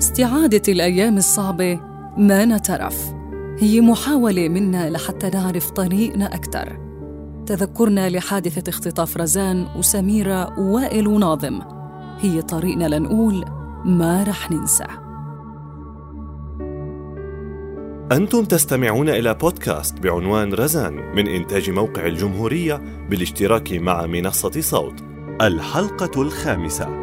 استعادة الأيام الصعبة ما نترف. هي محاولة منا لحتى نعرف طريقنا أكثر تذكرنا لحادثة اختطاف رزان وسميرة ووائل وناظم. هي طريقنا لنقول ما رح ننسى. أنتم تستمعون إلى بودكاست بعنوان رزان من إنتاج موقع الجمهورية بالاشتراك مع منصة صوت الحلقة الخامسة.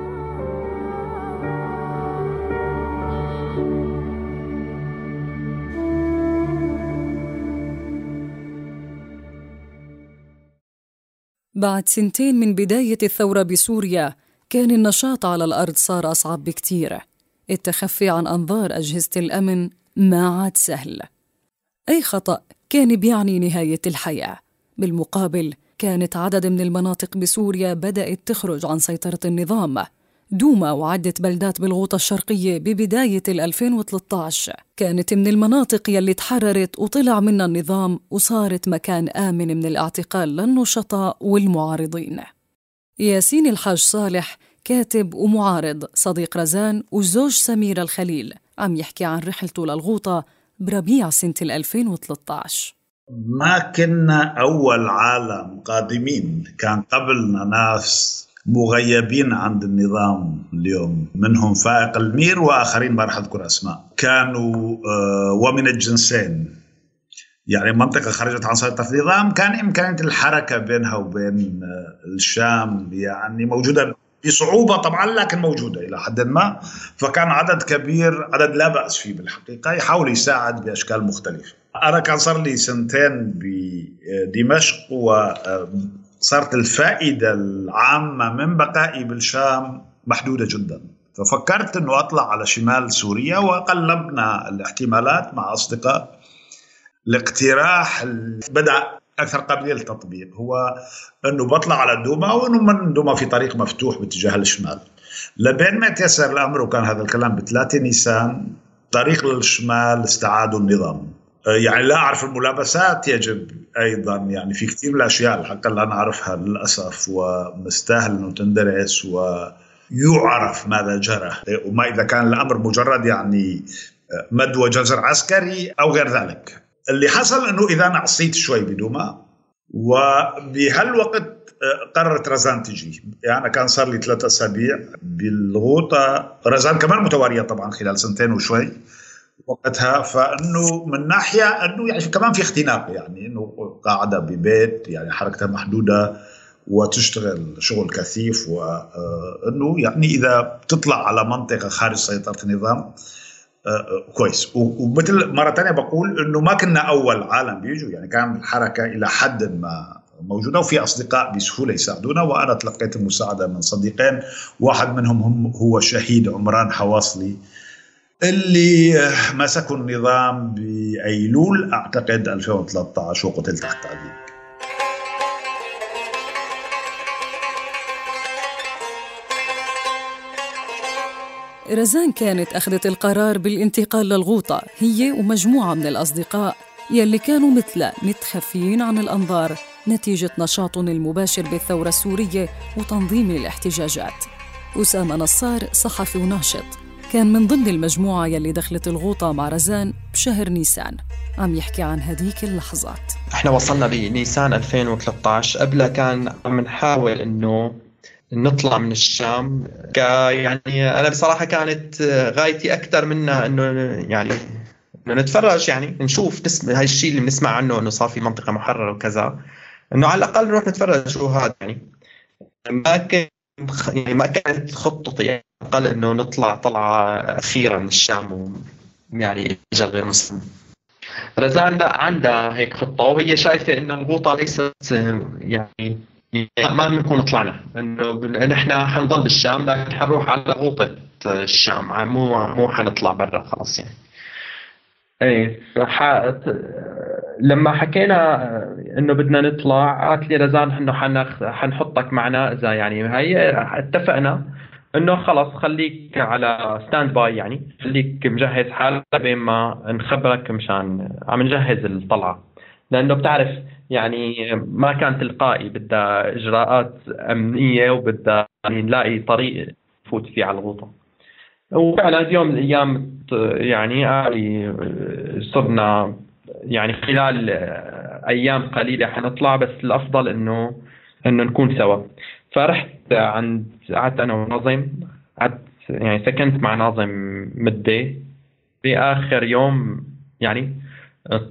بعد سنتين من بداية الثورة بسوريا كان النشاط على الأرض صار أصعب بكتير. التخفي عن أنظار أجهزة الأمن ما عاد سهل. أي خطأ كان بيعني نهاية الحياة. بالمقابل كانت عدد من المناطق بسوريا بدأت تخرج عن سيطرة النظام. دوما وعدة بلدات بالغوطة الشرقية ببداية 2013 كانت من المناطق يلي تحررت وطلع منها النظام وصارت مكان آمن من الاعتقال للنشطاء والمعارضين. ياسين الحاج صالح كاتب ومعارض صديق رزان وزوج سميرة الخليل عم يحكي عن رحلته للغوطة بربيع سنة 2013 ما كنا أول عالم قادمين. كان قبلنا ناس مغيبين عند النظام اليوم منهم فائق المير وآخرين ما راح أذكر أسماء. كانوا آه، ومن الجنسين. يعني منطقة خرجت عن سيطرة النظام كان إمكانية الحركة بينها وبين آه، الشام يعني موجودة بصعوبة طبعا لكن موجودة إلى حد ما. فكان عدد كبير عدد لا بأس فيه بالحقيقة يحاول يساعد بأشكال مختلفة. أنا كان صار لي سنتين بدمشق و آه، صارت الفائدة العامة من بقائي بالشام محدودة جدا. ففكرت أنه أطلع على شمال سوريا وقلبنا الاحتمالات مع أصدقاء الاقتراح بدأ أكثر قابلية للتطبيق هو أنه بطلع على دوما وأنه من دوما في طريق مفتوح باتجاه الشمال. لبين ما تيسر الأمر وكان هذا الكلام بثلاثة نيسان طريق للشمال استعادوا النظام. يعني لا أعرف الملابسات يجب أيضا. يعني في كثير من الأشياء الحق لا نعرفها للأسف ومستاهل إنه تندرس ويعرف ماذا جرى. وما إذا كان الأمر مجرد يعني مد وجزر عسكري أو غير ذلك. اللي حصل إنه إذا أنا عصيت شوي بدوما وبهالوقت قررت رزان تجي. يعني كان صار لي ثلاثة أسابيع بالغوطة. رزان كمان متوارية طبعا خلال سنتين وشوي. وقتها فإنه من ناحية إنه يعني كمان في اختناق يعني إنه قاعدة ببيت يعني حركتها محدودة وتشتغل شغل كثيف وانه يعني إذا بتطلع على منطقة خارج سيطرة النظام كويس. ومثل مرة ثانية بقول إنه ما كنا أول عالم بيجوا يعني كان الحركة إلى حد ما موجودة وفي أصدقاء بسهولة يساعدونا وأنا تلقيت المساعدة من صديقين واحد منهم هم هو شهيد عمران حواصلي. اللي مسكوا النظام بأيلول أعتقد 2013 وقتل تحت تعذيب رزان كانت أخذت القرار بالانتقال للغوطة. هي ومجموعة من الأصدقاء يلي كانوا مثلها متخفيين عن الأنظار نتيجة نشاطهم المباشر بالثورة السورية وتنظيم الاحتجاجات. أسامة نصار صحفي وناشط كان من ضمن المجموعة يلي دخلت الغوطة مع رزان بشهر نيسان. عم يحكي عن هديك اللحظات. إحنا وصلنا بنيسان 2013 قبلها كان عم نحاول إنه نطلع من الشام. يعني أنا بصراحة كانت غايتي أكثر منها إنه يعني إنه نتفرج يعني نشوف نسمع هاي الشيء اللي بنسمع عنه إنه صار في منطقة محررة وكذا. إنه على الأقل نروح نتفرج شو هذا يعني. ما كان يعني ما كانت خطتي يعني أقل إنه نطلع طلعة أخيرة من الشام ويعني رجال غير مسلم. رزان لا عندها هيك خطة وهي شايفة إنه الغوطة ليست يعني ما بنكون طلعنا. إنه نحن حنضل بالشام لكن حنروح على غوطة الشام. مو مو حنطلع برا خلص يعني. إيه. لما حكينا إنه بدنا نطلع قالت لي رزان إنه حنخ... حنحطك معنا إذا يعني هي اتفقنا إنه خلص خليك على standby يعني خليك مجهز حالك بين ما نخبرك مشان عم نجهز الطلعة. لأنه بتعرف يعني ما كان تلقائي بدها إجراءات أمنية وبدها يعني نلاقي طريق نفوت فيه على الغوطة. وفعلا يوم من الأيام يعني صرنا يعني خلال أيام قليلة حنطلع بس الأفضل انه إنه نكون سوا. فرحت عند قعدت أنا وناظم قعدت يعني سكنت مع ناظم مدة. بآخر يوم يعني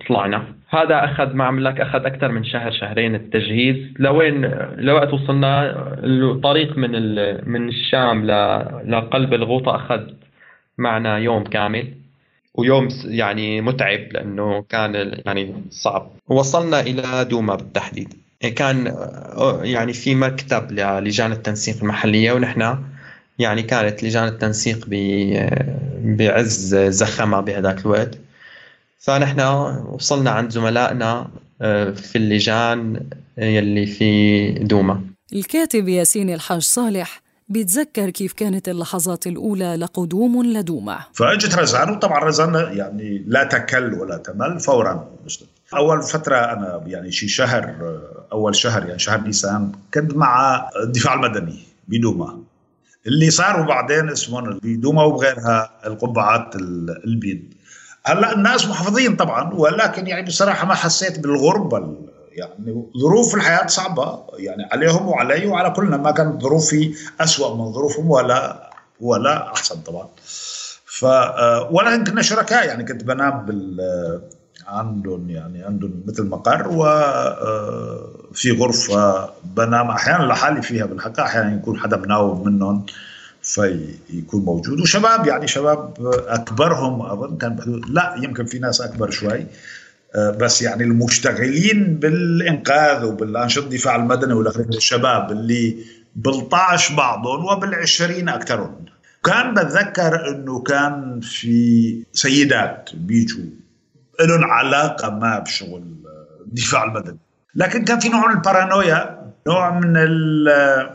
طلعنا. هذا أخذ ما عم لك أخذ أكثر من شهر شهرين التجهيز. لوين لوقت وصلنا الطريق من من الشام لقلب الغوطة أخذ معنا يوم كامل. ويوم يعني متعب لأنه كان يعني صعب. وصلنا إلى دوما بالتحديد. كان يعني في مكتب للجان التنسيق المحلية ونحن يعني كانت لجان التنسيق بعز زخمها بهذاك الوقت. فنحن وصلنا عند زملائنا آه، في اللجان يلي في دوما. الكاتب ياسين الحاج صالح بيتذكر كيف كانت اللحظات الأولى لقدوم لدوما. فأجت رزان وطبعا رزان يعني لا تكل ولا تمل فورا. أول فترة أنا يعني شي شهر أول شهر يعني شهر نيسان كنت مع الدفاع المدني بدوما. اللي صاروا بعدين اسمهم بدوما وبغيرها القبعات البيض. هلأ الناس محافظين طبعا ولكن يعني بصراحة ما حسيت بالغربة يعني ظروف الحياة صعبة. يعني عليهم وعلي وعلى كلنا. ما كانت ظروفي أسوأ من ظروفهم ولا ولا أحسن طبعا. ف آه، ولكن كنا شركاء. يعني كنت بنام بال عندهم يعني عندهم مثل مقر وفي آه، غرفة بنام أحيانا لحالي فيها بالحقيقة أحيانا يكون حدا مناوب منهم فيكون موجود. وشباب يعني شباب أكبرهم أظن كان بحدود لا يمكن في ناس أكبر شوي آه، بس يعني المشتغلين بالإنقاذ وبالأنشطة الدفاع المدني والاخرين الشباب اللي بال12 بعضهم وبال20 أكثرهم. كان بتذكر إنه كان في سيدات بيجوا لهم علاقة ما بشغل الدفاع المدني. لكن كان في نوع من البارانويا نوع من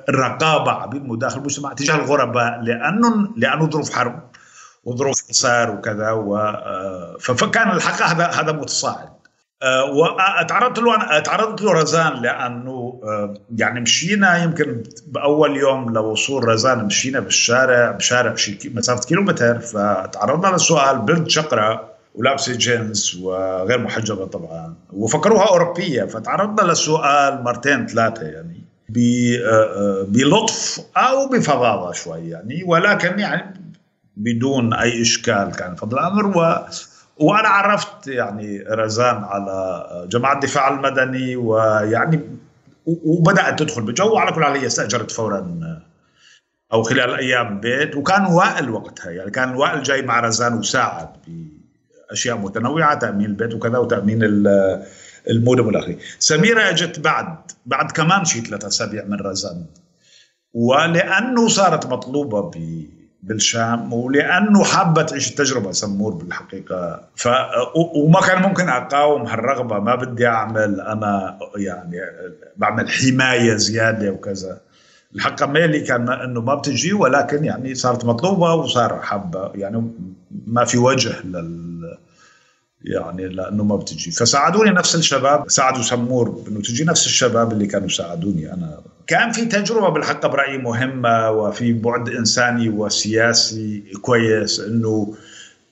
الرقابة عبيد داخل المجتمع تجاه الغرباء لأنه لأنه ظروف حرب وظروف حصار وكذا و آه، فكان الحقيقة هذا هذا متصاعد. آه، وتعرضت له تعرضت له رزان لأنه آه، يعني مشينا يمكن بأول يوم لوصول رزان مشينا بالشارع بشارع شي مسافة كيلومتر فتعرضنا لسؤال بنت شقرة. ولابسة جينز وغير محجبة طبعا. وفكروها أوروبية فتعرضنا للسؤال مرتين ثلاثة يعني آه، بلطف أو بفظاظة شوي يعني. ولكن يعني بدون أي إشكال كان فضل الأمر. و وأنا عرفت يعني رزان على جماعة الدفاع المدني ويعني وبدأت تدخل بجو. وعلى كل حال هي استأجرت فورا أو خلال أيام بيت. وكان وائل وقتها يعني كان وائل جاي مع رزان وساعد أشياء متنوعة تأمين البيت وكذا وتأمين المودم والاخرين سميره أجت بعد بعد كمان شيء ثلاثة أسابيع من رزان ولأنه صارت مطلوبة بالشام ولأنه حابة تعيش التجربة سمور بالحقيقة. ف وما كان ممكن أقاوم هالرغبة ما بدي أعمل أنا يعني بعمل حماية زيادة وكذا. الحق ميلي كان إنه ما بتجي ولكن يعني صارت مطلوبة وصار حابه يعني ما في وجه لل يعني لإنه ما بتجي. فساعدوني نفس الشباب ساعدوا سمور إنه تجي نفس الشباب اللي كانوا ساعدوني أنا. كان في تجربة بالحق برأيي مهمة وفي بعد إنساني وسياسي كويس إنه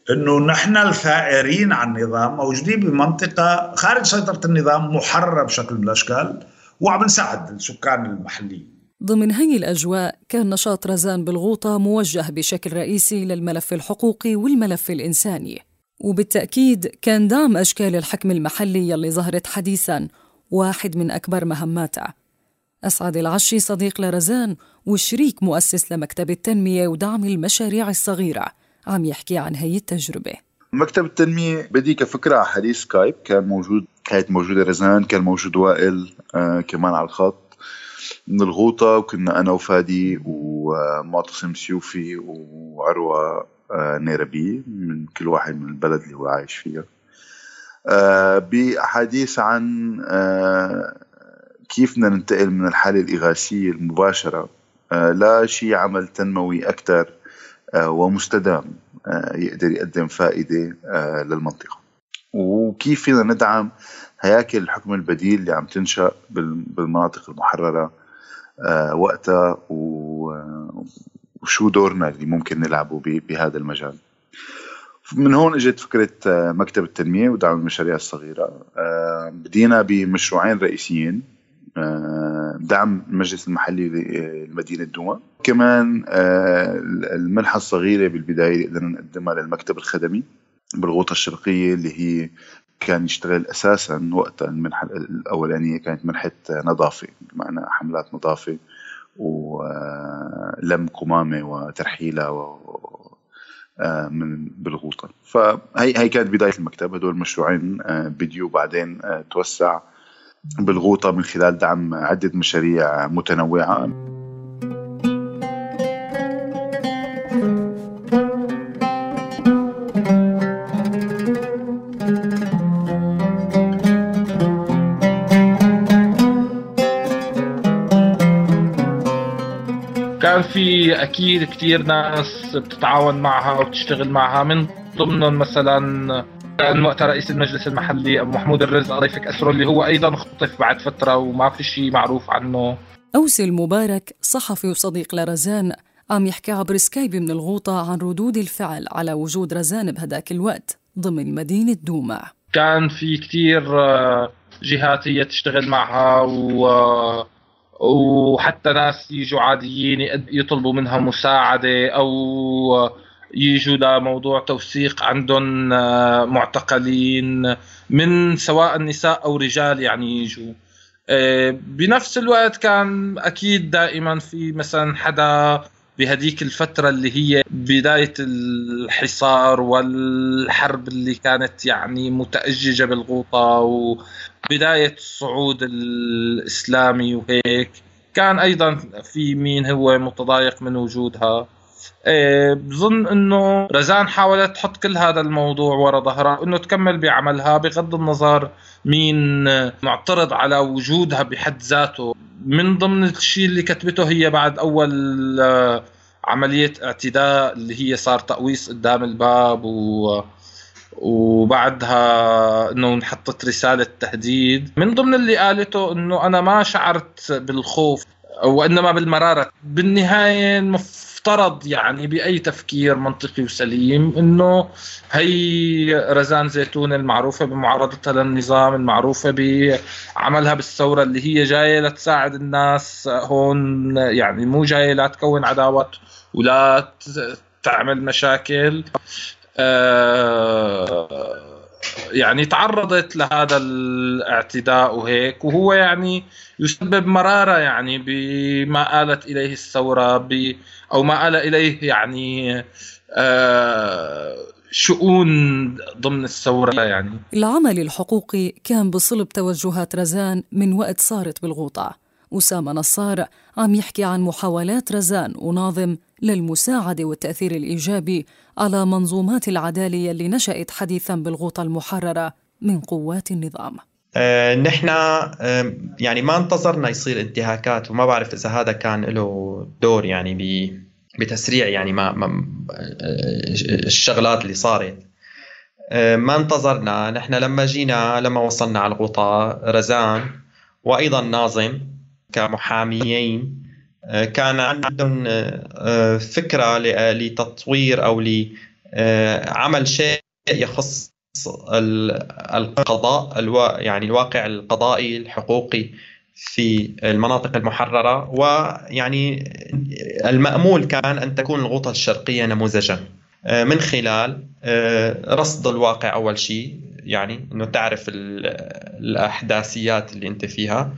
إنه نحن الثائرين عن النظام موجودين بمنطقة خارج سيطرة النظام محررة بشكل من الأشكال وعم نساعد السكان المحليين. ضمن هي الأجواء كان نشاط رزان بالغوطة موجه بشكل رئيسي للملف الحقوقي والملف الإنساني. وبالتأكيد كان دعم أشكال الحكم المحلي يلي ظهرت حديثاً واحد من أكبر مهماتها أسعد العشي صديق لرزان وشريك مؤسس لمكتب التنمية ودعم المشاريع الصغيرة عم يحكي عن هي التجربة. مكتب التنمية بدا كفكرة على حديث Skype كان موجود كانت موجودة رزان كان موجود وائل آه كمان على الخط. من الغوطة وكنا أنا وفادي ومعتصم سيوفي وعروة آه، نيربي من كل واحد من البلد اللي هو عايش فيها. آه، بأحاديث عن آه، كيف بدنا ننتقل من الحالة الإغاثية المباشرة لشيء عمل تنموي أكثر ومستدام يقدر يقدم فائدة للمنطقة. وكيف فينا ندعم هياكل الحكم البديل اللي عم تنشأ بالمناطق المحررة. وقتها وشو دورنا اللي ممكن نلعبه بهذا المجال. من هون إجت فكرة آه، مكتب التنمية ودعم المشاريع الصغيرة. آه، بدينا بمشروعين رئيسيين. آه، دعم المجلس المحلي لمدينة دوما كمان المنحه الصغيرة بالبداية اللي قدرنا نقدمها للمكتب الخدمي بالغوطة الشرقية اللي هي كان يشتغل أساسا وقتها المنحه الأولانية كانت منحة نظافة بمعنى حملات نظافة ولم قمامه وترحيلها آه، من بالغوطة. فهي هي كانت بداية المكتب هدول المشروعين آه، بديو بعدين آه، توسع بالغوطة من خلال دعم عدة مشاريع متنوعة. كان في أكيد كثير ناس بتتعاون معها وبتشتغل معها. من ضمنهم مثلا كان وقتها رئيس المجلس المحلي أبو محمود الرزق. الله يفك أسره اللي هو أيضا اختطف بعد فترة وما في شيء معروف عنه. أوسي المبارك صحفي وصديق لرزان عم يحكي عبر سكايب من الغوطة عن ردود الفعل على وجود رزان بهداك الوقت ضمن مدينة دوما. كان في كثير آه، جهات هي تشتغل معها و وحتى ناس يجوا عاديين يطلبوا منها مساعدة أو يجوا لموضوع توثيق عندهم آه، معتقلين من سواء نساء أو رجال يعني يجوا. آه، بنفس الوقت كان أكيد دائما في مثلا حدا بهديك الفترة اللي هي بداية الحصار والحرب اللي كانت يعني متأججة بالغوطة وبداية الصعود الإسلامي وهيك. كان أيضا في مين هو متضايق من وجودها. إيه، بظن إنه رزان حاولت تحط كل هذا الموضوع ورا ظهرها إنه تكمل بعملها بغض النظر مين معترض على وجودها بحد ذاته. من ضمن الشيء اللي كتبته هي بعد أول آه، عملية اعتداء اللي هي صار تقويص قدام الباب و وبعدها إنه انحطت رسالة تهديد. من ضمن اللي قالته إنه أنا ما شعرت بالخوف وإنما بالمرارة. بالنهاية المفترض يعني بأي تفكير منطقي وسليم إنه هي رزان زيتون المعروفة بمعارضتها للنظام المعروفة بعملها بالثورة اللي هي جاية لتساعد الناس هون يعني مو جاية لا تكون عداوات ولا تعمل مشاكل. يعني تعرضت لهذا الاعتداء وهيك وهو يعني يسبب مرارة يعني بما آلت إليه الثورة ب أو ما آل إليه يعني آه شؤون ضمن الثورة يعني. العمل الحقوقي كان بصلب توجهات رزان من وقت صارت بالغوطة. أسامة نصار عم يحكي عن محاولات رزان وناظم للمساعدة والتأثير الإيجابي على منظومات العدالة اللي نشأت حديثا بالغوطة المحررة من قوات النظام. آه، نحن آه، يعني ما انتظرنا يصير انتهاكات وما بعرف إذا هذا كان له دور يعني بتسريع يعني ما, ما آه، الشغلات اللي صارت. ما انتظرنا. نحن لما جينا لما وصلنا على الغوطة رزان وأيضا ناظم كمحاميين آه، كان عندهم آه، فكرة لتطوير أو لعمل شيء يخص القضاء يعني الواقع القضائي الحقوقي في المناطق المحررة ويعني المأمول كان أن تكون الغوطة الشرقية نموذجا. آه، من خلال رصد الواقع أول شيء يعني أنه تعرف الأحداثيات اللي أنت فيها.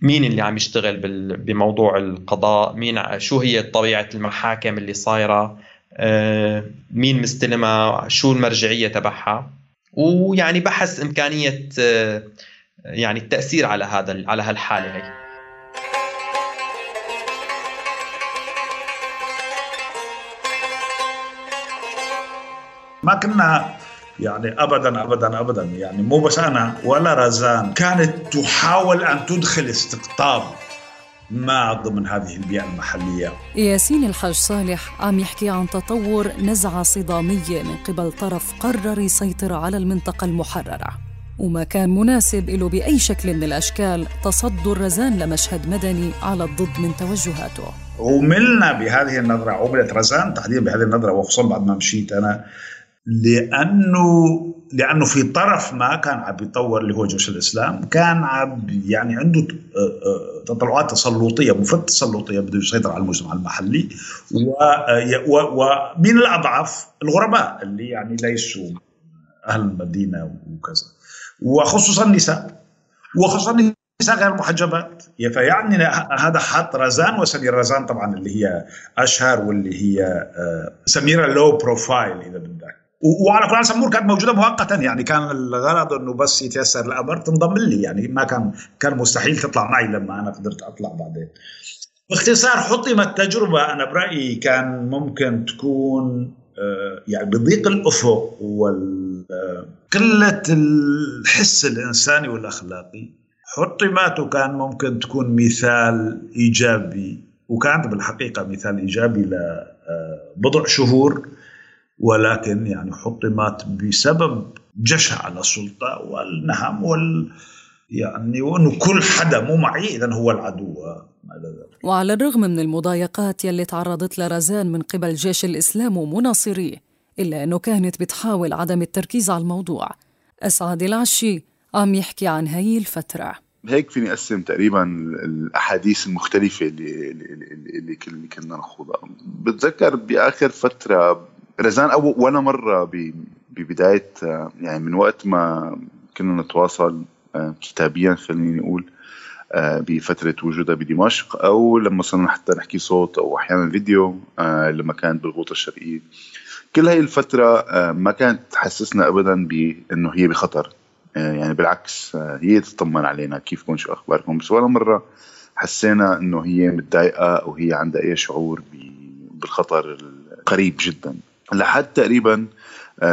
مين اللي عم يشتغل بموضوع القضاء؟ مين شو هي طبيعة المحاكم اللي صايرة؟ آه، مين مستلمها شو المرجعية تبعها؟ ويعني بحث إمكانية آه، يعني التأثير على هذا على هالحالة هي. ما كنا يعني ابدا ابدا ابدا. يعني مو بس أنا ولا رزان كانت تحاول أن تدخل استقطاب ما ضمن هذه البيئة المحلية. ياسين الحاج صالح عم يحكي عن تطور نزعة صدامية من قبل طرف قرر يسيطر على المنطقة المحررة. وما كان مناسب له بأي شكل من الأشكال تصدر رزان لمشهد مدني على الضد من توجهاته. عملنا بهذه النظرة عملت رزان تحديدا بهذه النظرة وخصوصا بعد ما مشيت أنا لأنه لأنه في طرف ما كان عم بيطور اللي هو جيش الإسلام كان عم يعني عنده آه، آه، تطلعات تسلطية مفت تسلطية بده يسيطر على المجتمع المحلي ومن الأضعف الغرباء اللي يعني ليسوا أهل المدينة وكذا. وخصوصا النساء. وخصوصا النساء غير المحجبات فيعني هذا حط رزان وسمير رزان طبعا اللي هي أشهر واللي هي آه، سميرة لو profile إذا بدك وعلى كل سمور كانت موجودة مؤقتا. يعني كان الغرض إنه بس يتيسر. الامر تنضم لي. يعني ما كان كان مستحيل تطلع معي لما أنا قدرت أطلع بعدين. باختصار حطمت تجربة أنا برأيي كان ممكن تكون آه، يعني بضيق الأفق وقله الحس الإنساني والأخلاقي. حطمت وكان ممكن تكون مثال إيجابي وكانت بالحقيقة مثال إيجابي لبضع آه، شهور. ولكن يعني حطمت بسبب جشع على السلطة والنهم وال يعني وإنه كل حدا مو معي اذا هو العدو وعلى الرغم من المضايقات يلي تعرضت لرزان من قبل جيش الإسلام ومناصريه إلا أنه كانت بتحاول عدم التركيز على الموضوع. أسعد العشي عم يحكي عن هي الفترة. هيك فيني أقسم تقريبا الأحاديث المختلفة اللي, اللي, اللي كنا نخوضها. بتذكر بآخر فترة رزان أو ولا مرة ببداية يعني من وقت ما كنا نتواصل آه، كتابيا خليني نقول آه، بفترة وجودها بدمشق أو لما صرنا حتى نحكي صوت أو أحيانا فيديو آه، لما كانت بالغوطة الشرقية. كل هاي الفترة آه، ما كانت تحسسنا أبدا بأنه هي بخطر. يعني بالعكس هي تطمن علينا كيفكم شو أخباركم. بس ولا مرة حسينا أنه هي متضايقة أو هي عندها أي شعور بالخطر القريب جدا. لحد تقريبا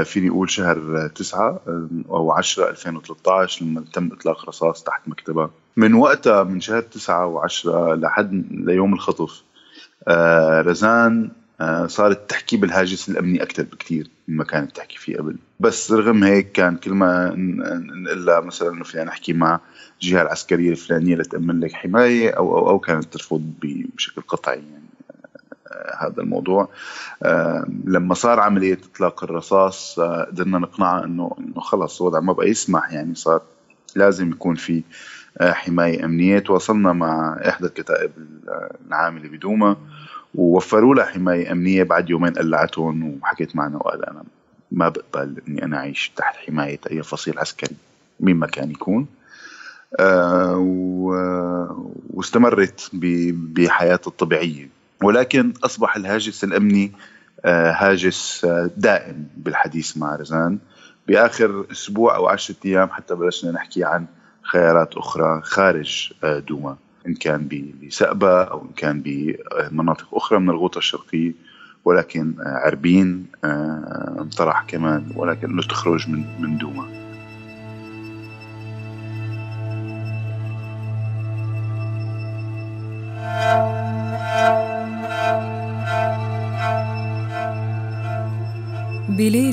فيني أقول شهر 9 أو 10 2013 لما تم إطلاق رصاص تحت مكتبها. من وقتها من شهر 9 و10 لحد ليوم الخطف آه، رزان آه، صارت تحكي بالهاجس الأمني أكثر بكثير مما كانت تحكي فيه قبل. بس رغم هيك كان كل ما نقول مثلا إنه فينا نحكي مع الجهه العسكرية الفلانية لتأمن لك حماية أو أو أو كانت ترفض بشكل قطعي يعني. آه، هذا الموضوع. لما صار عملية إطلاق الرصاص قدرنا نقنعها إنه إنه خلص الوضع ما بقى يسمح يعني صار لازم يكون في حماية أمنية. تواصلنا مع إحدى الكتائب العاملة بدوما ووفروا لها حماية أمنية. بعد يومين قلعتهم وحكيت معنا وقال أنا ما بقبل إني أنا أعيش تحت حماية أي فصيل عسكري مين ما كان يكون. آه واستمرت بحياتها الطبيعية. ولكن أصبح الهاجس الأمني آه هاجس آه، دائم بالحديث مع رزان. بآخر أسبوع أو عشرة أيام حتى بلشنا نحكي عن خيارات أخرى خارج آه، دوما. إن كان بسقبة أو إن كان بمناطق أخرى من الغوطة الشرقية ولكن عربين انطرح كمان ولكن لا تخرج من من دوما.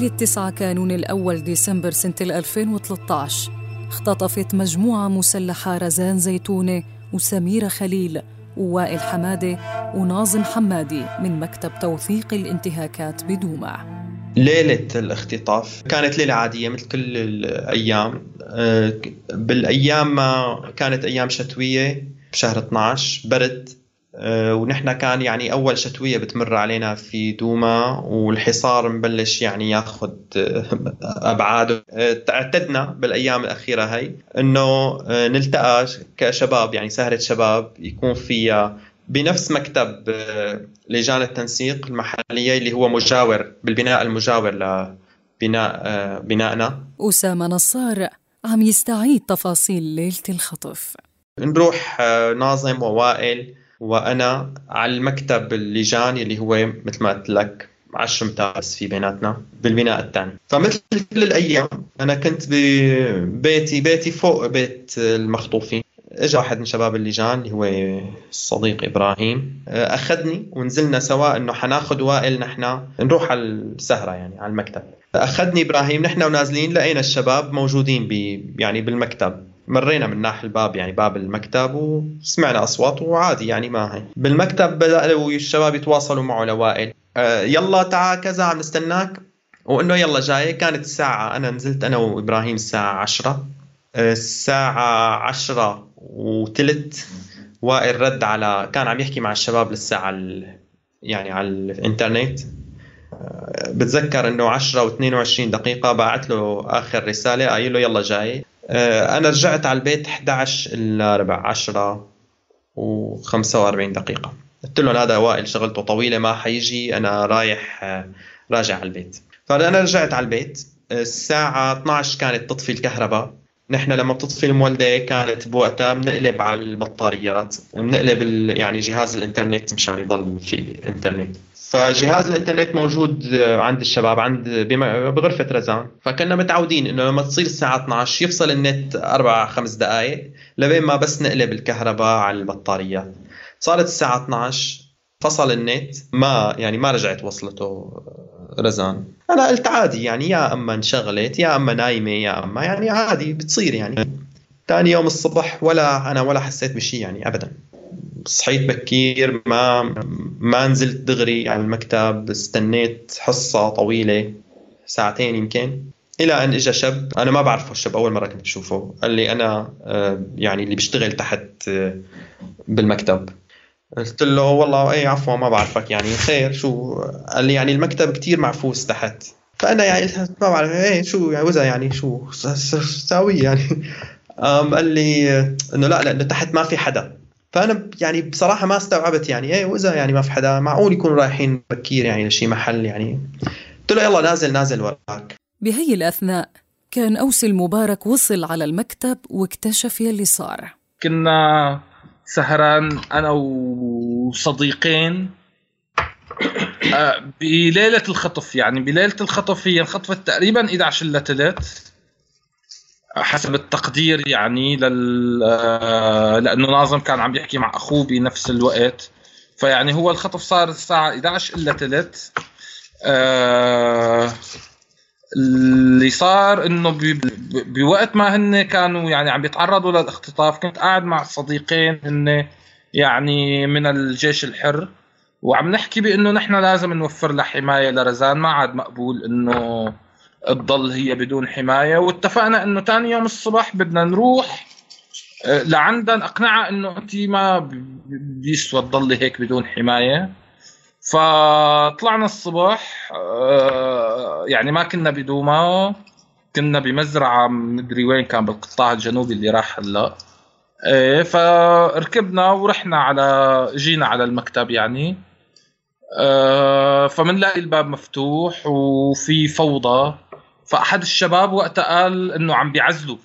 بليلة 9 كانون الأول ديسمبر سنة 2013 اختطفت مجموعة مسلحة رزان زيتونة وسميرة خليل ووائل حمادة وناظم حمادي من مكتب توثيق الانتهاكات بدوما. ليلة الاختطاف كانت ليلة عادية مثل كل الأيام. آه، بالأيام ما كانت أيام شتوية بشهر 12 برد ونحن كان يعني أول شتوية بتمر علينا في دوما والحصار مبلش يعني ياخذ آه، أبعاده. آه، اعتدنا بالأيام الأخيرة هي إنه نلتقى كشباب يعني سهرة شباب يكون فيها بنفس مكتب لجان التنسيق المحلية اللي هو مجاور بالبناء المجاور لبناء بنائنا أسامة نصار عم يستعيد تفاصيل ليلة الخطف. نروح ناظم ووائل. وأنا على المكتب اللجان اللي هو مثل ما قلت لك 10 بس في بيناتنا بالبناء الثاني فمثل كل الأيام أنا كنت ببيتي بيتي فوق بيت المخطوفين. اجى واحد من شباب اللجان اللي هو الصديق إبراهيم أخذني ونزلنا سوا إنه حناخذ وائل نحن نروح على السهرة يعني على المكتب. أخذني إبراهيم نحن ونازلين لقينا الشباب موجودين بي يعني بالمكتب. مرينا من ناحية الباب يعني باب المكتب وسمعنا أصوات وعادي يعني ما هي. بالمكتب بداوا الشباب يتواصلوا معه لوائل. آه يلا تعال كذا عم نستناك. وإنه يلا جاي. كانت الساعة أنا نزلت أنا وإبراهيم الساعة عشرة. آه الساعة عشرة وثلث. وائل رد على كان عم يحكي مع الشباب للساعة يعني على الإنترنت. آه، بتذكر إنه 10 و22 دقيقة بعت له آخر رسالة قايل له يلا جاي. أنا رجعت على البيت 11 الا ربع 10 و45 دقيقة. قلت له هذا وائل شغلته طويلة ما حيجي أنا رايح آه، راجع على البيت. فانا رجعت على البيت الساعة 12 كانت تطفي الكهرباء. نحن لما بتطفي المولدة كانت بوقتها بنقلب على البطاريات بنقلب يعني جهاز الإنترنت مشان يضل في انترنت فجهاز الإنترنت موجود عند الشباب عند بغرفة رزان. فكنا متعودين إنه لما تصير الساعة 12 يفصل النت أربع خمس دقائق لبين ما بس نقلب الكهرباء على البطاريات. صارت الساعة 12 فصل النت ما يعني ما رجعت وصلته رزان. أنا قلت عادي يعني يا أما انشغلت يا أما نايمة يا أما يعني عادي بتصير يعني. ثاني يوم الصبح ولا أنا ولا حسيت بشيء يعني ابدا. صحيت بكير ما ما نزلت دغري على المكتب استنيت حصة طويلة ساعتين يمكن إلى أن اجى شاب أنا ما بعرفه الشاب أول مرة كنت أشوفه. قال لي أنا آه، يعني اللي بيشتغل تحت آه، بالمكتب. قلت له والله اي عفوا ما بعرفك يعني خير شو؟ قال لي يعني المكتب كتير معفوس تحت. فأنا يعني ما بعرف إيه شو يعني وزا يعني شو ساوي يعني؟ قال لي إنه لا لأنه تحت ما في حدا. فأنا يعني بصراحة ما استوعبت يعني إيه وإذا يعني ما في حدا معقول يكونوا رايحين بكير يعني لشي محل يعني. قلت له يلا نازل نازل وراك. بهي الأثناء كان أوسي المبارك وصل على المكتب واكتشف يلي صار. كنا سهران أنا وصديقين آه، بليلة الخطف يعني بليلة الخطف هي انخطفت تقريبا 11 الا ثلث حسب التقدير يعني لل آه، لأنه ناظم كان عم يحكي مع أخوه بنفس الوقت. فيعني هو الخطف صار الساعة 11 إلا ثلث آه اللي صار إنه بوقت ما هن كانوا يعني عم بيتعرضوا للاختطاف كنت قاعد مع صديقين هن يعني من الجيش الحر وعم نحكي بإنه نحن لازم نوفر له حماية لرزان ما عاد مقبول إنه تضل هي بدون حماية. واتفقنا إنه ثاني يوم الصبح بدنا نروح آه، لعندها أقنعها إنه أنت ما بيسوى تضلي هيك بدون حماية. فطلعنا الصبح آه، يعني ما كنا بدوما. كنا بمزرعة مدري وين كان بالقطاع الجنوبي اللي راح هلا. إيه فركبنا ورحنا على جينا على المكتب يعني. آه، فمنلاقي الباب مفتوح وفي فوضى. فأحد الشباب وقتها قال إنه عم بيعزلوا.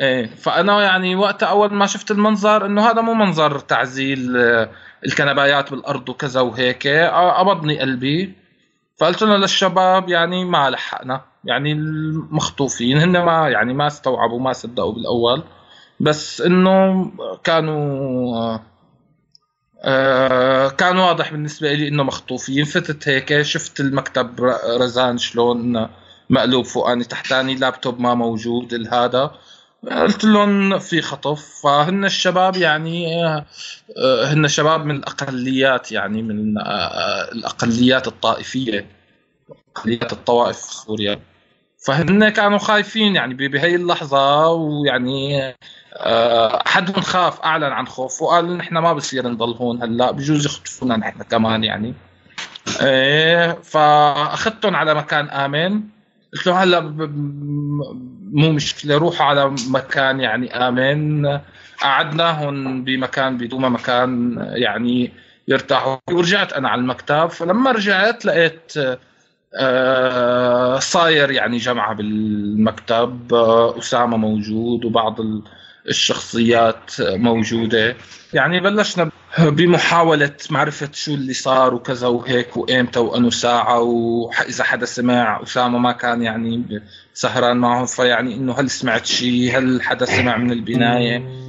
إيه فأنا يعني وقتها أول ما شفت المنظر إنه هذا مو منظر تعزيل آه، الكنبايات بالأرض وكذا وهيك قبضني قلبي. فقلت له للشباب يعني ما لحقنا يعني المخطوفين هن ما يعني ما استوعبوا ما صدقوا بالأول. بس إنه كانوا آه, آه، كان واضح بالنسبة لي إنه مخطوفين. فتت هيك شفت المكتب رزان شلون مقلوب فوقاني تحتاني لابتوب ما موجود هذا قلت لهم في خطف فهن الشباب يعني آه، هن شباب من الأقليات يعني من آه، الأقليات الطائفية اقليات الطوائف في سوريا. فهن كانوا خايفين يعني بهي اللحظة ويعني آه، احدهم خاف أعلن عن خوف وقال نحن ما بصير نضل هون هلأ بجوز يخطفونا نحن كمان يعني. إيه فأخذتهم على مكان آمن. قلت له هلا مو مشكلة روحوا على مكان يعني آمن. قعدناهم بمكان بدون مكان يعني يرتاحوا ورجعت أنا على المكتب. فلما رجعت لقيت آه، صاير يعني جمعة بالمكتب. آه، أسامة موجود وبعض الشخصيات موجودة. يعني بلشنا بمحاولة معرفة شو اللي صار وكذا وهيك وإمتى وأنو ساعة وإذا حدا سمع أسامة ما كان يعني سهران معهم فيعني إنه هل سمعت شيء هل حدا سمع من البناية؟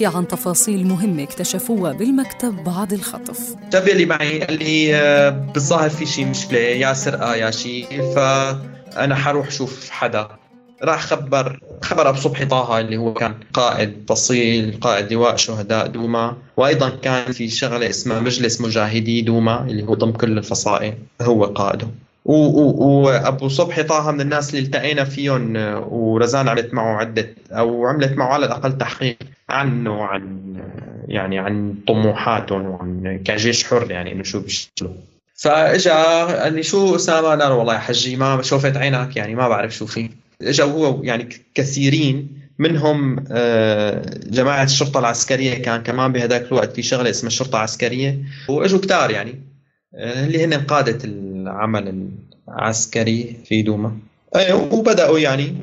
يحكي عن تفاصيل مهمة اكتشفوها بالمكتب بعد الخطف. الشاب اللي معي قال لي آه، بالظاهر في شيء مشكلة يا سرقة يا شيء فأنا حروح شوف حدا. راح خبر خبر أبو صبحي طه اللي هو كان قائد فصيل قائد لواء شهداء دوما. وأيضا كان في شغلة اسمها مجلس مجاهدي دوما اللي هو ضم كل الفصائل هو قائده. وابو صبحي طه من الناس اللي التقينا فيهم ورزان عملت معه عدة أو عملت معه على الأقل تحقيق. عنه عن يعني عن طموحاتهم وعن كجيش حر يعني إنه شو بيشتغلوا. فإجا قال لي شو اسامه؟ لا والله يا حجي ما شوفت عينك يعني ما بعرف شو في. اجوا هو يعني كثيرين منهم آه، جماعة الشرطة العسكرية كان كمان بهذاك الوقت في شغلة اسمها الشرطة العسكرية. وإجوا كتار يعني آه، اللي هن قادة العمل العسكري في دوما. آه، وبدأوا يعني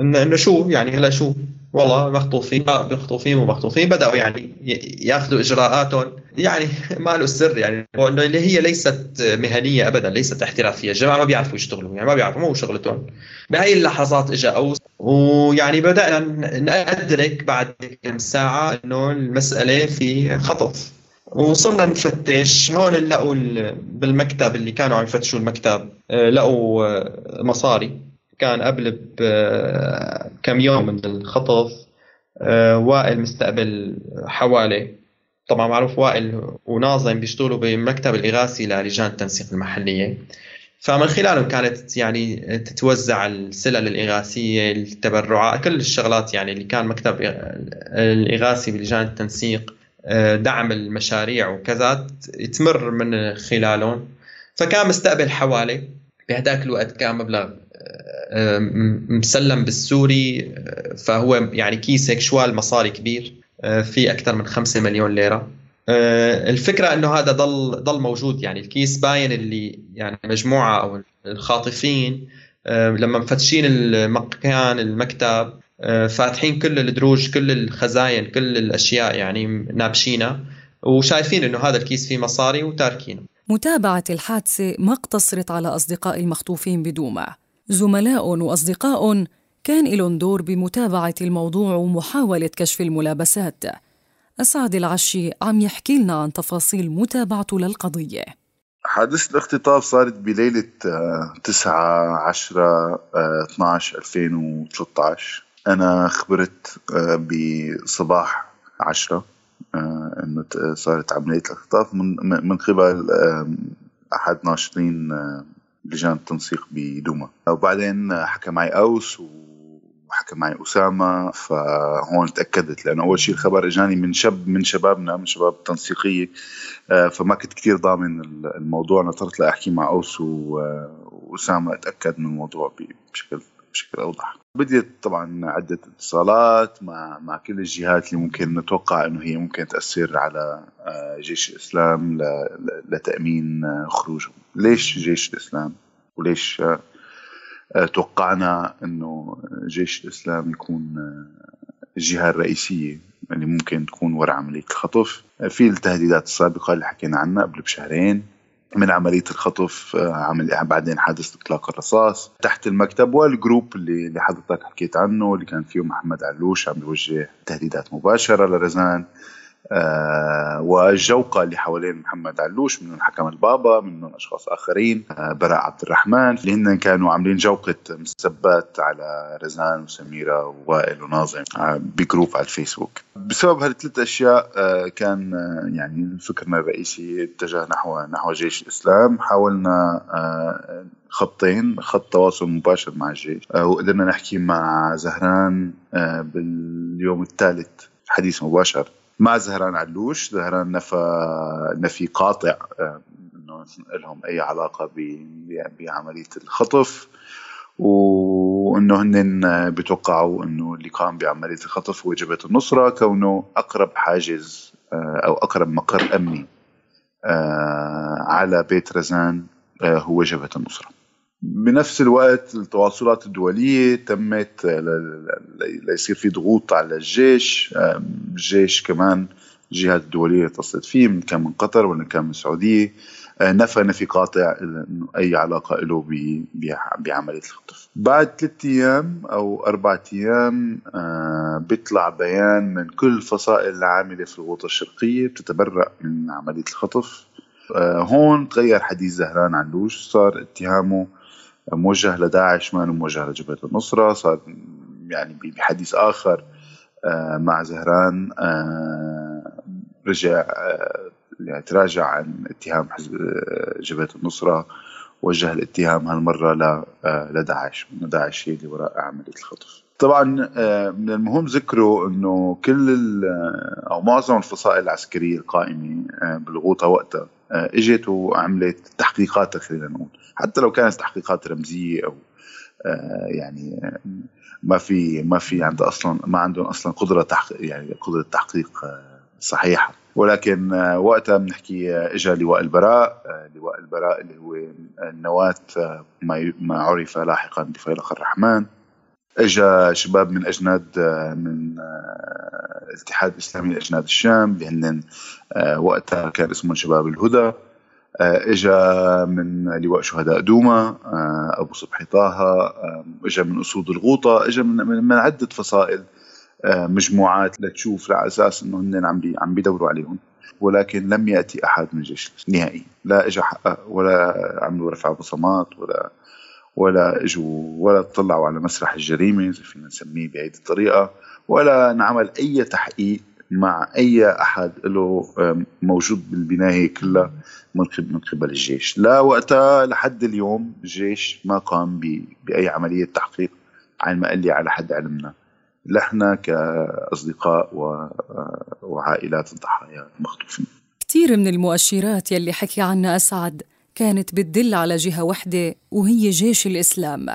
إنه شو يعني هلا شو؟ والله مخطوفين مخطوفين ومخطوفين بدأوا يعني يأخذوا إجراءاتهم. يعني ما له سر يعني انه اللي هي ليست مهنية ابدا ليست احترافية. الجماعة ما بيعرفوا يشتغلوا يعني ما بيعرفوا مو شغلتهم. بهي اللحظات اجى أوس ويعني بدأنا ندرك بعد كم ساعة إنه المسألة في خطف. وصلنا نفتش هون لقوا بالمكتب اللي كانوا عم يفتشوا المكتب لقوا مصاري. كان قبل بكم يوم من الخطف آه، وائل مستقبل حوالي. طبعا معروف وائل وناظم بيشتغلوا بمكتب الإغاثي للجان التنسيق المحلية. فمن خلالهم كانت يعني تتوزع السلل الإغاثية التبرعات كل الشغلات يعني اللي كان مكتب الإغاثي بلجان التنسيق آه، دعم المشاريع وكذا تمر من خلالهم. فكان مستقبل حوالي بهداك الوقت كان مبلغ مسلم بالسوري فهو يعني كيس هيك شوال مصاري كبير في أكثر من 5 مليون ليرة. الفكرة إنه هذا ضل ضل موجود يعني الكيس باين اللي يعني مجموعة أو الخاطفين لما مفتشين المكان المكتب فاتحين كل الدروج كل الخزاين كل الأشياء يعني نابشينها وشايفين إنه هذا الكيس فيه مصاري وتاركينه. متابعة الحادثة ما اقتصرت على أصدقاء المخطوفين بدوما. زملاء وأصدقاء كان لهم دور بمتابعة الموضوع ومحاولة كشف الملابسات. أسعد العشي عم يحكي لنا عن تفاصيل متابعته للقضية. حادثة الاختطاف صارت بليلة 9 10 12 2013 أنا خبرت آه، بصباح 10 آه، إنه صارت عملية الاختطاف من من قبل أحد ناشطين آه، لجان التنسيق بدوما. وبعدين حكى معي أوس وحكى معي أسامة فهون تأكدت لأنه أول شيء الخبر إجاني من شاب من شبابنا من شباب التنسيقيه آه، فما كنت كثير ضامن الموضوع. نطرت لاحكي مع أوس وأسامة أتأكد من الموضوع بشكل بشكل أوضح. بديت طبعا عدة اتصالات مع مع كل الجهات اللي ممكن نتوقع إنه هي ممكن تأثر على آه، جيش الإسلام لتأمين آه، خروجهم. ليش جيش الإسلام؟ وليش آه، توقعنا إنه جيش الإسلام يكون الجهة الرئيسية اللي ممكن تكون وراء عملية الخطف؟ في التهديدات السابقة اللي حكينا عنها قبل بشهرين. من عملية الخطف آه، عمل بعدين حادث إطلاق الرصاص. تحت المكتب والجروب اللي اللي حضرتك حكيت عنه اللي كان فيه محمد علوش عم بيوجه تهديدات مباشرة لرزان. آه والجوقة اللي حوالين محمد علوش منهم حكم البابا منهم أشخاص آخرين آه براء عبد الرحمن اللي هن كانوا عاملين جوقة مسبات على رزان وسميرة ووائل وناظم آه بجروب على الفيسبوك. بسبب هالثلاث أشياء كان يعني فكرنا الرئيسي اتجه نحو نحو جيش الإسلام. حاولنا خطين خط تواصل مباشر مع الجيش وقدرنا نحكي مع زهران باليوم الثالث حديث مباشر. مع زهران علوش. زهران نفى نفي قاطع آه، إنه لهم أي علاقة بعملية الخطف وإنه هن بيتوقعوا إنه اللي قام بعملية الخطف هو جبهة النصرة كونه أقرب حاجز آه، أو أقرب مقر أمني آه، على بيت رزان هو جبهة النصرة. بنفس الوقت التواصلات الدولية تمت ليصير في ضغوط على الجيش الجيش كمان الجهات الدولية اتصلت فيه كان من قطر ولا كان من السعودية نفى نفي قاطع إنه أي علاقة له بعمليه الخطف. بعد ثلاث أيام أو أربع أيام بيطلع بيان من كل الفصائل العاملة في الغوطة الشرقية بتتبرأ من عملية الخطف. هون تغير حديث زهران علوش صار اتهامه موجه لداعش ما موجه لجبهة النصرة صار يعني بحديث آخر آه، مع زهران آه، رجع آه، يعني تراجع عن اتهام حزب جبهة النصرة وجه الاتهام هالمرة لداعش انه داعش هي اللي وراء عملية الخطف. طبعا من المهم ذكره إنه كل أو معظم الفصائل العسكرية القائمة بالغوطه وقتها اجت وعملت تحقيقات خلينا نقول حتى لو كانت تحقيقات رمزية أو يعني ما في ما في عند أصلا ما عندهم أصلا قدرة تحقيق يعني قدرة تحقيق آه، صحيحة. ولكن آه، وقتها بنحكي آه، اجى لواء البراء لواء البراء اللي هو ما ما عرف لاحقا بفيلق الرحمن. اجى شباب من أجناد من الاتحاد الإسلامي لأجناد الشام اللي هن وقتها كان اسمهم شباب الهدى. آه، إجا من لواء شهداء دوما آه، أبو صبحي طه آه، إجا من أسود الغوطة إجا من, من عدة فصائل مجموعات لتشوف على أساس إنه هن عم عم بيدوروا عليهم. ولكن لم يأتي أحد من الجيش نهائي. لا اجى ولا عملوا رفع بصمات ولا ولا اجوا ولا طلعوا على مسرح الجريمة إذا فينا نسميه بهذه الطريقة ولا انعمل أي تحقيق مع أي أحد له موجود بالبناية كلها من قبل الجيش. لا وقتها لحد اليوم الجيش ما قام بأي عملية تحقيق عن ما قال لي على حد علمنا. نحن كأصدقاء وعائلات الضحايا المخطوفين كثير من المؤشرات يلي حكي عنها أسعد. كانت بتدل على جهة وحدة وهي جيش الإسلام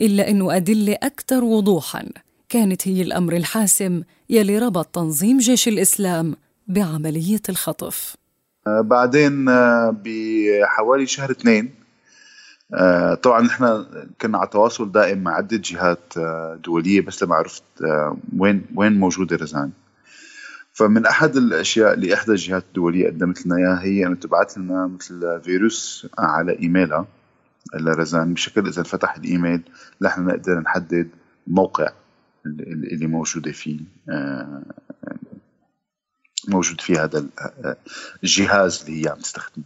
إلا إنه أدلة أكثر وضوحا. كانت هي الأمر الحاسم يلي ربط تنظيم جيش الإسلام بعملية الخطف. آه، بعدين آه، بحوالي شهر اثنين آه، طبعا نحن كنا على تواصل دائم مع عدة جهات دولية بس لما عرفت وين وين موجودة رزان. فمن أحد الأشياء اللي احدى الجهات الدولية قدمت لنا إياها هي انه تبعث لنا مثل فيروس على إيميلها لرزان بشكل إذا فتح الإيميل نحن نقدر نحدد موقع اللي موجوده فيه موجود في هذا الجهاز اللي هي عم تستخدمه.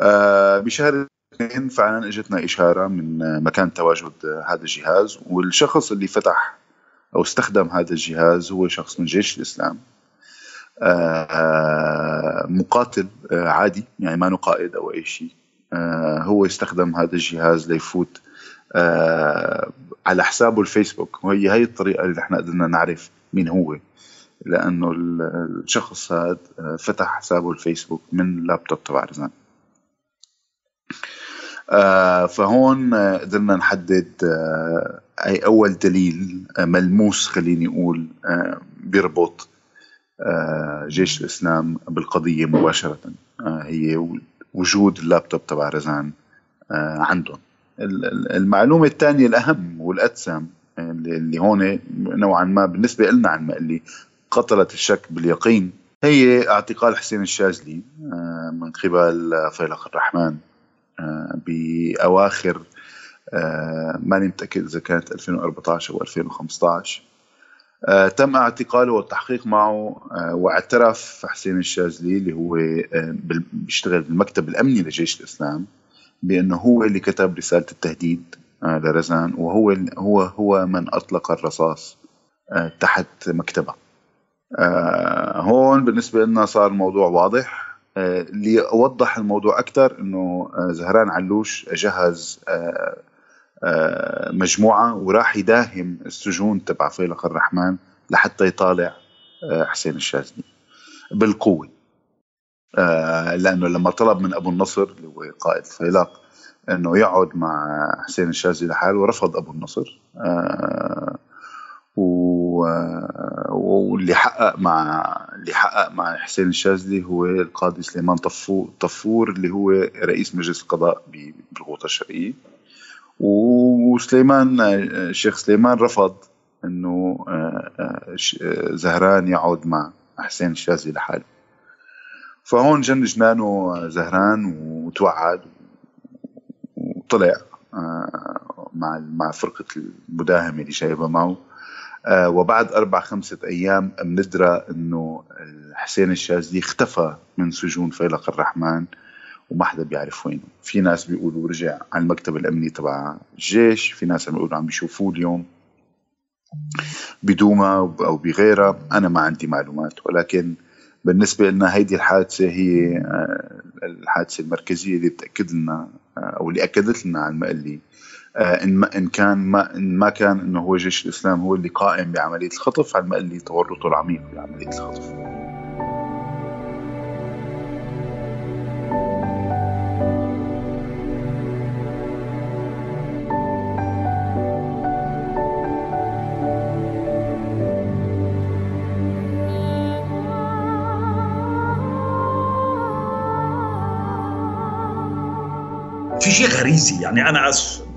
آه، بشهر اثنين فعلا إجتنا إشارة من مكان تواجد هذا الجهاز والشخص اللي فتح أو استخدم هذا الجهاز هو شخص من جيش الإسلام. آه، مقاتل آه، عادي يعني ما قائد أو أي شيء. هو استخدم هذا الجهاز ليفوت على حسابه الفيسبوك. وهي هي الطريقة اللي إحنا قدرنا نعرف مين هو. لأنه الشخص هذا فتح حسابه الفيسبوك من لابتوب تبع رزان آه، فهون قدرنا نحدد آه، أي أول دليل آه، ملموس خليني أقول بيربط جيش الإسلام بالقضية مباشرة. هي وجود اللابتوب تبع رزان عندهم. المعلومة الثانية الأهم والأتسم اللي هون نوعا ما بالنسبة لنا عن ما اللي قتلت الشك باليقين. هي اعتقال حسين الشاذلي آه، من قبل فيلق الرحمن. آه، بأواخر آه، ماني متأكد إذا كانت 2014 أو 2015 تم اعتقاله والتحقيق معه واعترف حسين الشاذلي اللي هو بيشتغل بالمكتب الأمني لجيش الإسلام بأنه هو اللي كتب رسالة التهديد لرزان وهو هو هو من أطلق الرصاص تحت مكتبه. آه هون بالنسبة لنا صار الموضوع واضح. آه ليوضح الموضوع أكثر أنه آه زهران علوش جهز آه مجموعة وراح يداهم السجون تبع فيلق الرحمن لحتى يطالع حسين الشاذلي بالقوة. لأنه لما طلب من أبو النصر اللي هو قائد فيلق أنه يقعد مع حسين الشاذلي لحاله ورفض أبو النصر. آه واللي حقق مع اللي حقق مع حسين الشاذلي هو القاضي سليمان طفور طفور اللي هو رئيس مجلس القضاء بالغوطة الشرقية. وسليمان الشيخ سليمان رفض إنه زهران يعود مع حسين الشاذلي لحاله. فهون جن جنانه زهران وتوعد وطلع مع مع فرقة المداهمة اللي جايبها معه. وبعد أربع خمسة أيام بندرى أنه حسين الشاذلي اختفى من سجون فيلق الرحمن وما حدا بيعرف وينه. في ناس بيقولوا رجع على المكتب الأمني تبع الجيش في ناس عم بيقولوا عم بيشوفوه اليوم بدوما أو بغيرها. أنا ما عندي معلومات ولكن بالنسبة لنا هيدي الحادثة هي آه، الحادثة المركزية اللي بتأكد لنا آه، أو اللي أكدت لنا على المقلي آه، إن ما إن كان ما إن ما كان إنه هو جيش الإسلام هو اللي قائم بعملية الخطف على المقلي تورطه العميق بعملية الخطف. في شيء غريزي يعني أنا اسف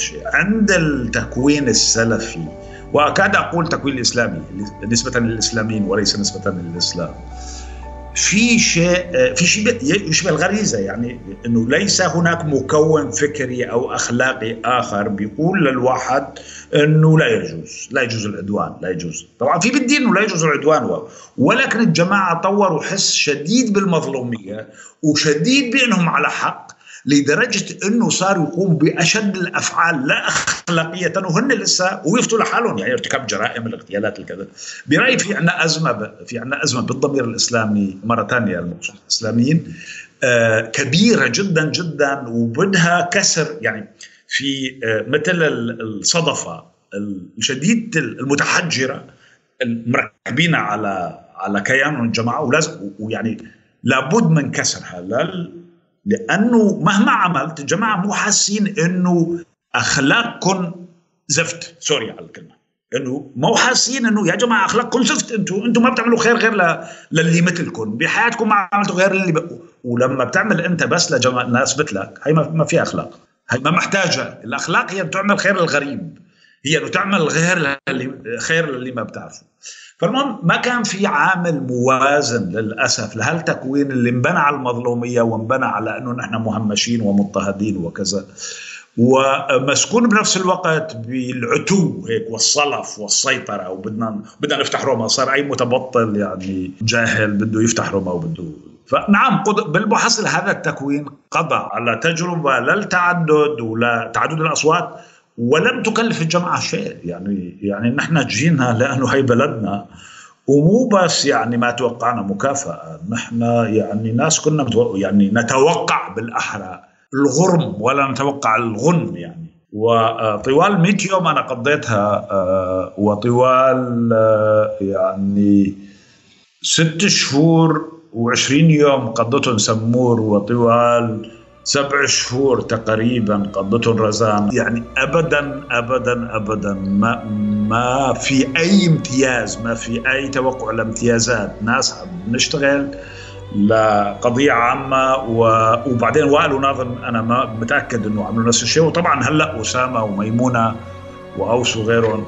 الشيء عند التكوين السلفي. واكاد أقول تكوين الإسلامي نسبة للإسلاميين وليس نسبة للإسلام. في شيء في شيء يشبه الغريزة يعني إنه ليس هناك مكون فكري أو أخلاقي آخر بيقول للواحد إنه لا يجوز لا يجوز العدوان لا يجوز. طبعا في بالدين انه لا يجوز العدوان ولكن الجماعة طوروا حس شديد بالمظلومية وشديد بأنهم على حق. لدرجة إنه صاروا يقوموا بأشد الأفعال لا أخلاقية وهن لسه ويفتوا لحالهم. يعني ارتكاب جرائم الاغتيالات الكذا. برأيي في عندنا أزمة في عندنا أزمة بالضمير الإسلامي مرة ثانية المقصود الإسلاميين آه كبيرة جدا جدا وبدها كسر. يعني في آه مثل الصدفة الشديد المتحجرة المركبين على على كيان الجماعة ولازم ويعني لابد من كسرها. لأنه مهما عملت الجماعه مو حاسين إنه اخلاقكم زفت. سوري على الكلمة. إنه مو حاسين إنه يا جماعة اخلاقكم زفت. أنتم أنتم ما بتعملوا خير غير ل... للي مثلكم بحياتكم ما عملتوا غير اللي بقوا. ولما بتعمل أنت بس لجماعه ناس مثلك هي ما في أخلاق. هي ما محتاجة. الأخلاق هي بتعمل خير للغريب. هي إنه تعمل غير للي خير للي ما بتعرفه. فالمهم ما كان في عامل موازن للأسف لهالتكوين اللي انبنى على المظلومية وانبنى على إنه نحن مهمشين ومضطهدين وكذا. ومسكون بنفس الوقت بالعتو هيك والصلف والسيطرة وبدنا بدنا نفتح روما. صار أي متبطل يعني جاهل بده يفتح روما وبده فنعم بالمحصل هذا التكوين قضى على تجربة لا التعدد ولا تعدد الأصوات. ولم تكلف الجامعة شيء. يعني يعني نحن جينا لأنه هي بلدنا. ومو بس يعني ما توقعنا مكافأة. نحن يعني ناس كنا يعني نتوقع بالأحرى الغرم ولا نتوقع الغنم يعني. وطوال 100 يوم أنا قضيتها آه، وطوال آه، يعني ست شهور و20 يوم قضيتهم سمور. وطوال سبع شهور تقريبا قضته رزان يعني ابدا ابدا ابدا. ما ما في أي امتياز ما في أي توقع لامتيازات. ناس بنشتغل لقضية عامة وبعدين وائل وناظم أنا ما متأكد أنه عملوا نفس الشيء. وطبعا هلأ أسامة وميمونة وأوس وغيرهم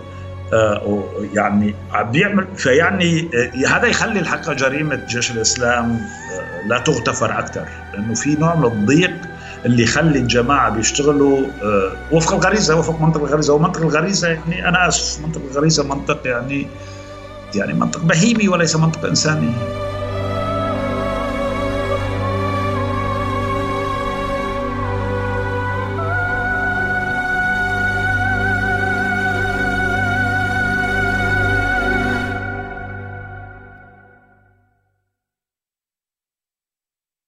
يعني عم بيعمل فيعني آه، هذا يخلي الحقيقة جريمة جيش الإسلام آه، لا تغتفر أكثر لأنه في نوع من الضيق اللي يخلي الجماعة بيشتغلوا وفق الغريزة وفق منطق الغريزة ومنطق الغريزة يعني أنا آسف منطق الغريزة منطق يعني يعني منطق بهيمي وليس منطق إنساني.